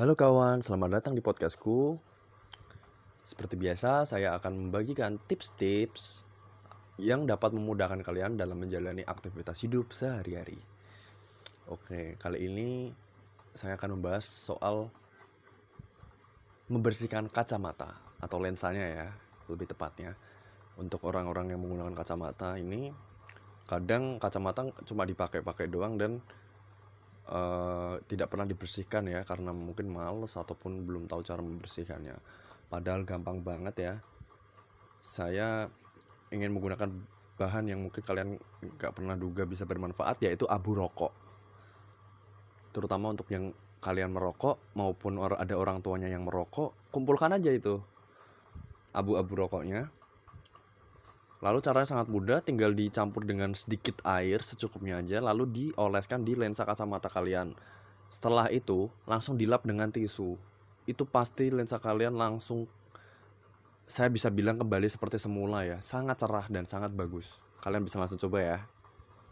Halo kawan, selamat datang di podcastku. Seperti biasa, saya akan membagikan tips-tips yang dapat memudahkan kalian dalam menjalani aktivitas hidup sehari-hari. Oke, kali ini saya akan membahas soal membersihkan kacamata atau lensanya ya, lebih tepatnya. Untuk orang-orang yang menggunakan kacamata ini, kadang kacamata cuma dipakai-pakai doang dan uh, tidak pernah dibersihkan ya karena mungkin males ataupun belum tahu cara membersihkannya. Padahal gampang banget ya. Saya ingin menggunakan bahan yang mungkin kalian nggak pernah duga bisa bermanfaat yaitu abu rokok. Terutama untuk yang kalian merokok maupun ada orang tuanya yang merokok, kumpulkan aja itu abu-abu rokoknya. Lalu caranya sangat mudah, tinggal dicampur dengan sedikit air secukupnya aja, lalu dioleskan di lensa kacamata kalian. Setelah itu, langsung dilap dengan tisu. Itu pasti lensa kalian langsung saya bisa bilang kembali seperti semula ya, sangat cerah dan sangat bagus. Kalian bisa langsung coba ya.